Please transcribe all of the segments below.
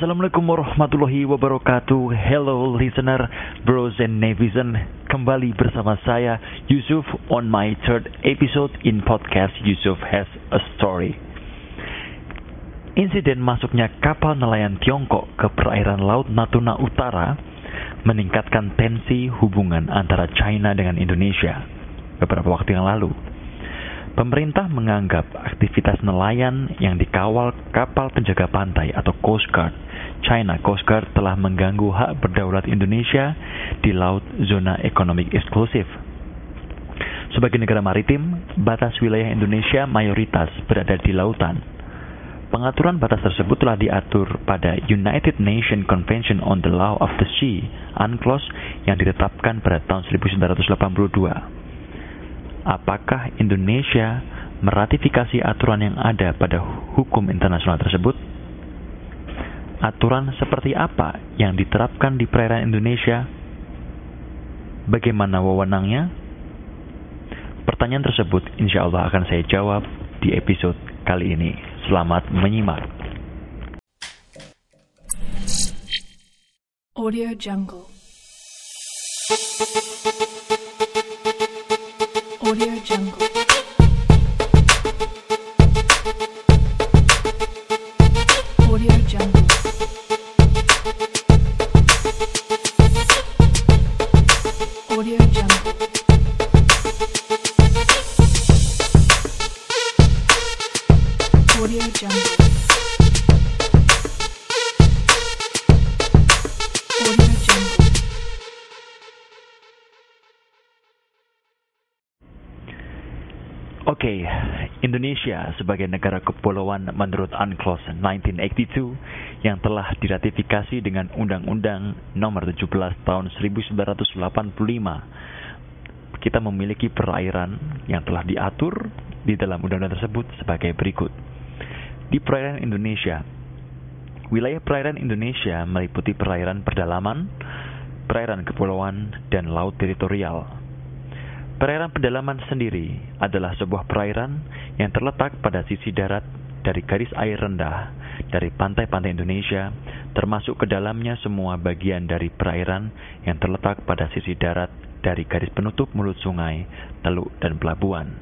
Assalamualaikum warahmatullahi wabarakatuh. Hello listener, bros and netizen Kembali bersama saya Yusuf on my third episode in podcast Yusuf Has a Story. Insiden masuknya kapal nelayan Tiongkok ke perairan Laut Natuna Utara meningkatkan tensi hubungan antara China dengan Indonesia. Beberapa waktu yang lalu. Pemerintah menganggap aktivitas nelayan yang dikawal kapal penjaga pantai atau Coast Guard China Coast Guard telah mengganggu hak berdaulat Indonesia di laut zona ekonomi eksklusif. Sebagai negara maritim, batas wilayah Indonesia mayoritas berada di lautan. Pengaturan batas tersebut telah diatur pada United Nations Convention on the Law of the Sea, UNCLOS, yang ditetapkan pada tahun 1982 apakah Indonesia meratifikasi aturan yang ada pada hukum internasional tersebut? Aturan seperti apa yang diterapkan di perairan Indonesia? Bagaimana wewenangnya? Pertanyaan tersebut insya Allah akan saya jawab di episode kali ini. Selamat menyimak. Audio Jungle. Oke, Indonesia sebagai negara kepulauan menurut UNCLOS 1982 yang telah diratifikasi dengan Undang-Undang Nomor 17 Tahun 1985. Kita memiliki perairan yang telah diatur di dalam undang-undang tersebut sebagai berikut. Di perairan Indonesia, wilayah perairan Indonesia meliputi perairan pedalaman, perairan kepulauan, dan laut teritorial. Perairan pedalaman sendiri adalah sebuah perairan yang terletak pada sisi darat dari garis air rendah dari pantai-pantai Indonesia, termasuk ke dalamnya semua bagian dari perairan yang terletak pada sisi darat dari garis penutup mulut sungai, teluk, dan pelabuhan.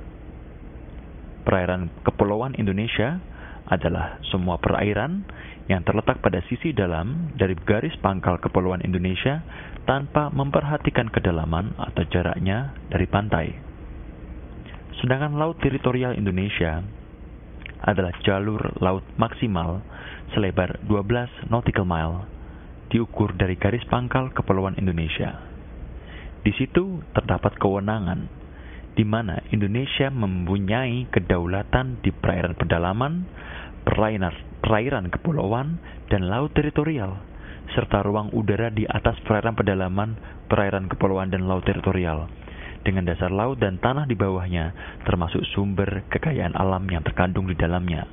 Perairan kepulauan Indonesia adalah semua perairan yang terletak pada sisi dalam dari garis pangkal kepulauan Indonesia tanpa memperhatikan kedalaman atau jaraknya dari pantai. Sedangkan laut teritorial Indonesia adalah jalur laut maksimal selebar 12 nautical mile diukur dari garis pangkal kepulauan Indonesia. Di situ terdapat kewenangan di mana Indonesia mempunyai kedaulatan di perairan pedalaman, perairan, perairan kepulauan, dan laut teritorial, serta ruang udara di atas perairan pedalaman, perairan kepulauan, dan laut teritorial, dengan dasar laut dan tanah di bawahnya, termasuk sumber kekayaan alam yang terkandung di dalamnya.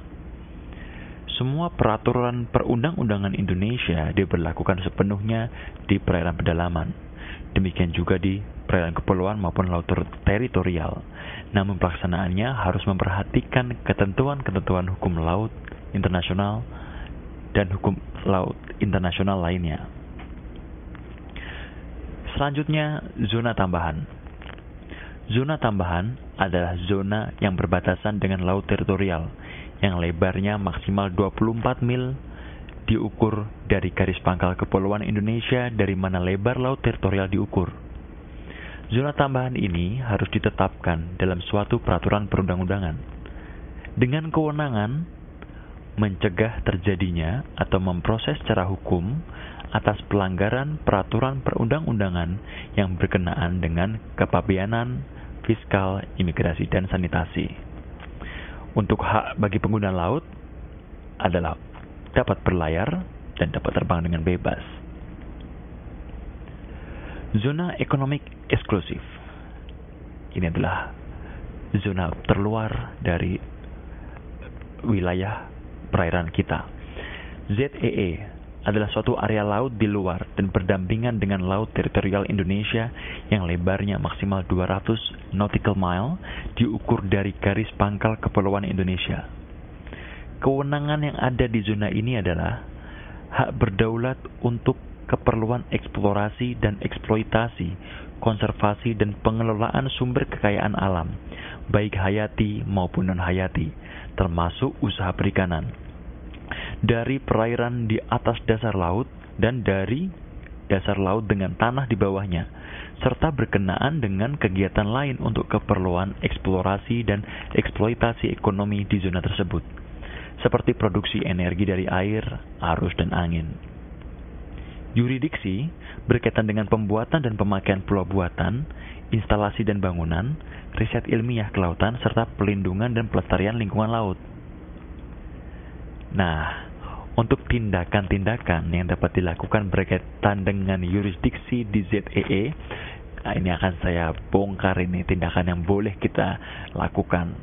Semua peraturan perundang-undangan Indonesia diberlakukan sepenuhnya di perairan pedalaman. Demikian juga di perairan kepulauan maupun laut ter- teritorial. Namun pelaksanaannya harus memperhatikan ketentuan-ketentuan hukum laut internasional dan hukum laut internasional lainnya. Selanjutnya, zona tambahan. Zona tambahan adalah zona yang berbatasan dengan laut teritorial yang lebarnya maksimal 24 mil diukur dari garis pangkal kepulauan Indonesia dari mana lebar laut teritorial diukur. Zona tambahan ini harus ditetapkan dalam suatu peraturan perundang-undangan dengan kewenangan mencegah terjadinya atau memproses secara hukum atas pelanggaran peraturan perundang-undangan yang berkenaan dengan kepabeanan, fiskal, imigrasi, dan sanitasi. Untuk hak bagi pengguna laut adalah dapat berlayar dan dapat terbang dengan bebas. Zona ekonomik eksklusif. Ini adalah zona terluar dari wilayah perairan kita. ZEE adalah suatu area laut di luar dan berdampingan dengan laut teritorial Indonesia yang lebarnya maksimal 200 nautical mile diukur dari garis pangkal kepulauan Indonesia. Kewenangan yang ada di zona ini adalah hak berdaulat untuk keperluan eksplorasi dan eksploitasi, konservasi dan pengelolaan sumber kekayaan alam, baik hayati maupun non-hayati, termasuk usaha perikanan. Dari perairan di atas dasar laut dan dari dasar laut dengan tanah di bawahnya, serta berkenaan dengan kegiatan lain untuk keperluan eksplorasi dan eksploitasi ekonomi di zona tersebut, seperti produksi energi dari air, arus, dan angin. Yuridiksi berkaitan dengan pembuatan dan pemakaian pulau buatan, instalasi dan bangunan, riset ilmiah kelautan, serta pelindungan dan pelestarian lingkungan laut. Nah, untuk tindakan-tindakan yang dapat dilakukan berkaitan dengan yurisdiksi di ZEE, nah ini akan saya bongkar ini tindakan yang boleh kita lakukan,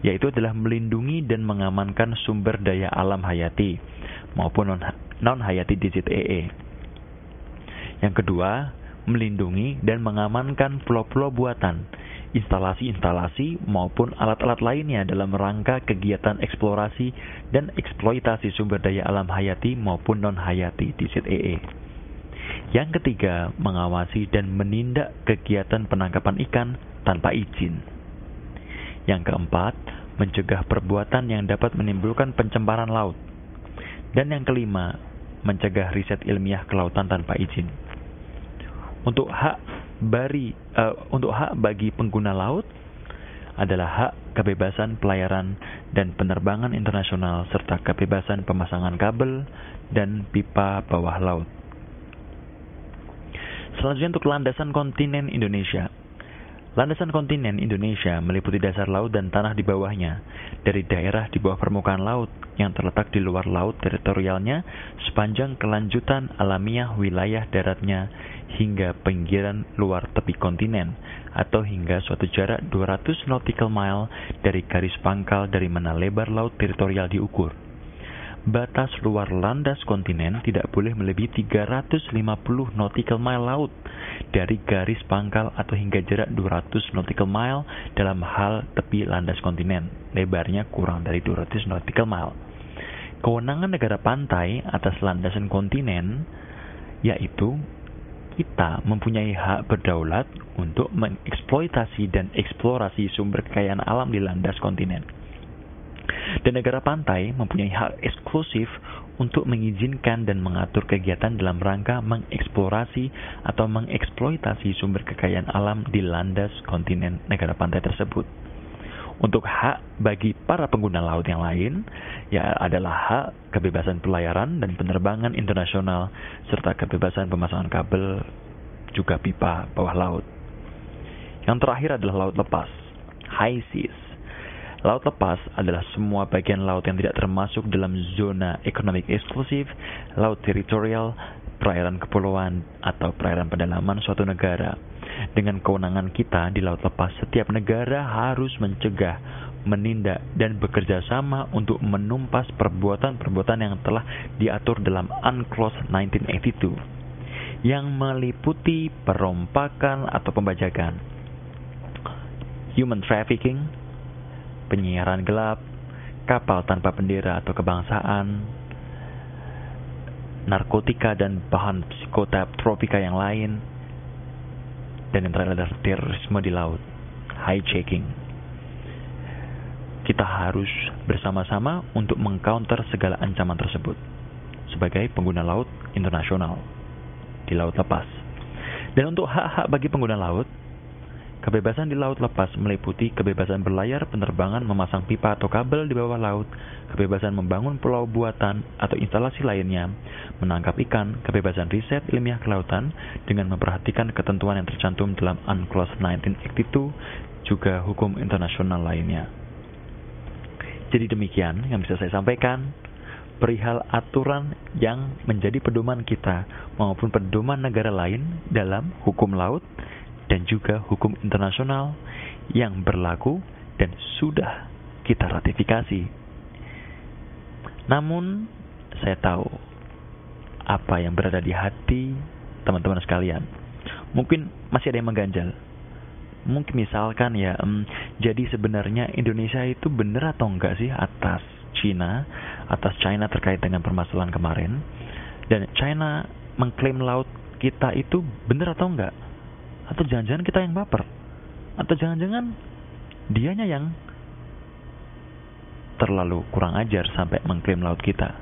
yaitu adalah melindungi dan mengamankan sumber daya alam hayati maupun non-hayati di ZEE. Yang kedua, melindungi dan mengamankan pulau-pulau buatan, instalasi-instalasi maupun alat-alat lainnya dalam rangka kegiatan eksplorasi dan eksploitasi sumber daya alam hayati maupun non-hayati di ZEE. Yang ketiga, mengawasi dan menindak kegiatan penangkapan ikan tanpa izin. Yang keempat, mencegah perbuatan yang dapat menimbulkan pencemaran laut. Dan yang kelima, mencegah riset ilmiah kelautan tanpa izin. Untuk hak bari uh, untuk hak bagi pengguna laut adalah hak kebebasan pelayaran dan penerbangan internasional serta kebebasan pemasangan kabel dan pipa bawah laut. Selanjutnya untuk landasan kontinen Indonesia. Landasan kontinen Indonesia meliputi dasar laut dan tanah di bawahnya, dari daerah di bawah permukaan laut yang terletak di luar laut teritorialnya sepanjang kelanjutan alamiah wilayah daratnya hingga pinggiran luar tepi kontinen atau hingga suatu jarak 200 nautical mile dari garis pangkal dari mana lebar laut teritorial diukur batas luar landas kontinen tidak boleh melebihi 350 nautical mile laut dari garis pangkal atau hingga jarak 200 nautical mile dalam hal tepi landas kontinen, lebarnya kurang dari 200 nautical mile. Kewenangan negara pantai atas landasan kontinen yaitu kita mempunyai hak berdaulat untuk mengeksploitasi dan eksplorasi sumber kekayaan alam di landas kontinen dan negara pantai mempunyai hak eksklusif untuk mengizinkan dan mengatur kegiatan dalam rangka mengeksplorasi atau mengeksploitasi sumber kekayaan alam di landas kontinen negara pantai tersebut. Untuk hak bagi para pengguna laut yang lain, ya adalah hak kebebasan pelayaran dan penerbangan internasional serta kebebasan pemasangan kabel juga pipa bawah laut. Yang terakhir adalah laut lepas, high seas. Laut lepas adalah semua bagian laut yang tidak termasuk dalam zona ekonomi eksklusif, laut teritorial, perairan kepulauan, atau perairan pedalaman suatu negara. Dengan kewenangan kita di laut lepas, setiap negara harus mencegah, menindak, dan bekerja sama untuk menumpas perbuatan-perbuatan yang telah diatur dalam UNCLOS 1982 yang meliputi perompakan atau pembajakan, human trafficking, penyiaran gelap, kapal tanpa bendera atau kebangsaan, narkotika dan bahan psikotropika yang lain, dan yang terakhir adalah terorisme di laut, hijacking. Kita harus bersama-sama untuk mengcounter segala ancaman tersebut sebagai pengguna laut internasional di laut lepas. Dan untuk hak-hak bagi pengguna laut, Kebebasan di laut lepas meliputi kebebasan berlayar, penerbangan, memasang pipa atau kabel di bawah laut, kebebasan membangun pulau buatan atau instalasi lainnya, menangkap ikan, kebebasan riset ilmiah kelautan dengan memperhatikan ketentuan yang tercantum dalam UNCLOS 1982, juga hukum internasional lainnya. Jadi demikian yang bisa saya sampaikan perihal aturan yang menjadi pedoman kita maupun pedoman negara lain dalam hukum laut dan juga hukum internasional yang berlaku dan sudah kita ratifikasi. Namun, saya tahu apa yang berada di hati teman-teman sekalian. Mungkin masih ada yang mengganjal. Mungkin misalkan ya, um, jadi sebenarnya Indonesia itu benar atau enggak sih atas China, atas China terkait dengan permasalahan kemarin? Dan China mengklaim laut kita itu benar atau enggak? Atau jangan-jangan kita yang baper? Atau jangan-jangan dianya yang terlalu kurang ajar sampai mengklaim laut kita?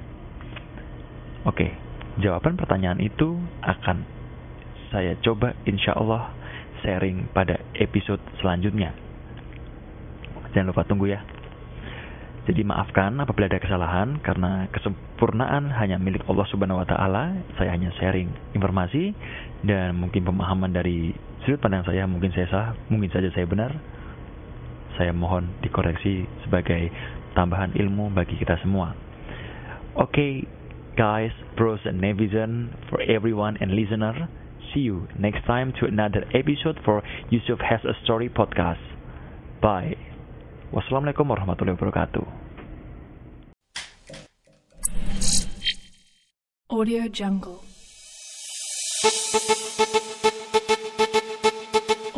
Oke, jawaban pertanyaan itu akan saya coba insya Allah sharing pada episode selanjutnya. Jangan lupa tunggu ya. Jadi maafkan apabila ada kesalahan karena kesempurnaan hanya milik Allah Subhanahu wa taala. Saya hanya sharing informasi dan mungkin pemahaman dari sudut pandang saya mungkin saya salah, mungkin saja saya benar. Saya mohon dikoreksi sebagai tambahan ilmu bagi kita semua. Oke, okay, guys, bros and netizen, for everyone and listener, see you next time to another episode for Yusuf Has a Story podcast. Bye. Wassalamualaikum warahmatullahi wabarakatuh. Audio Jungle.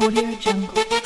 Audio Jungle.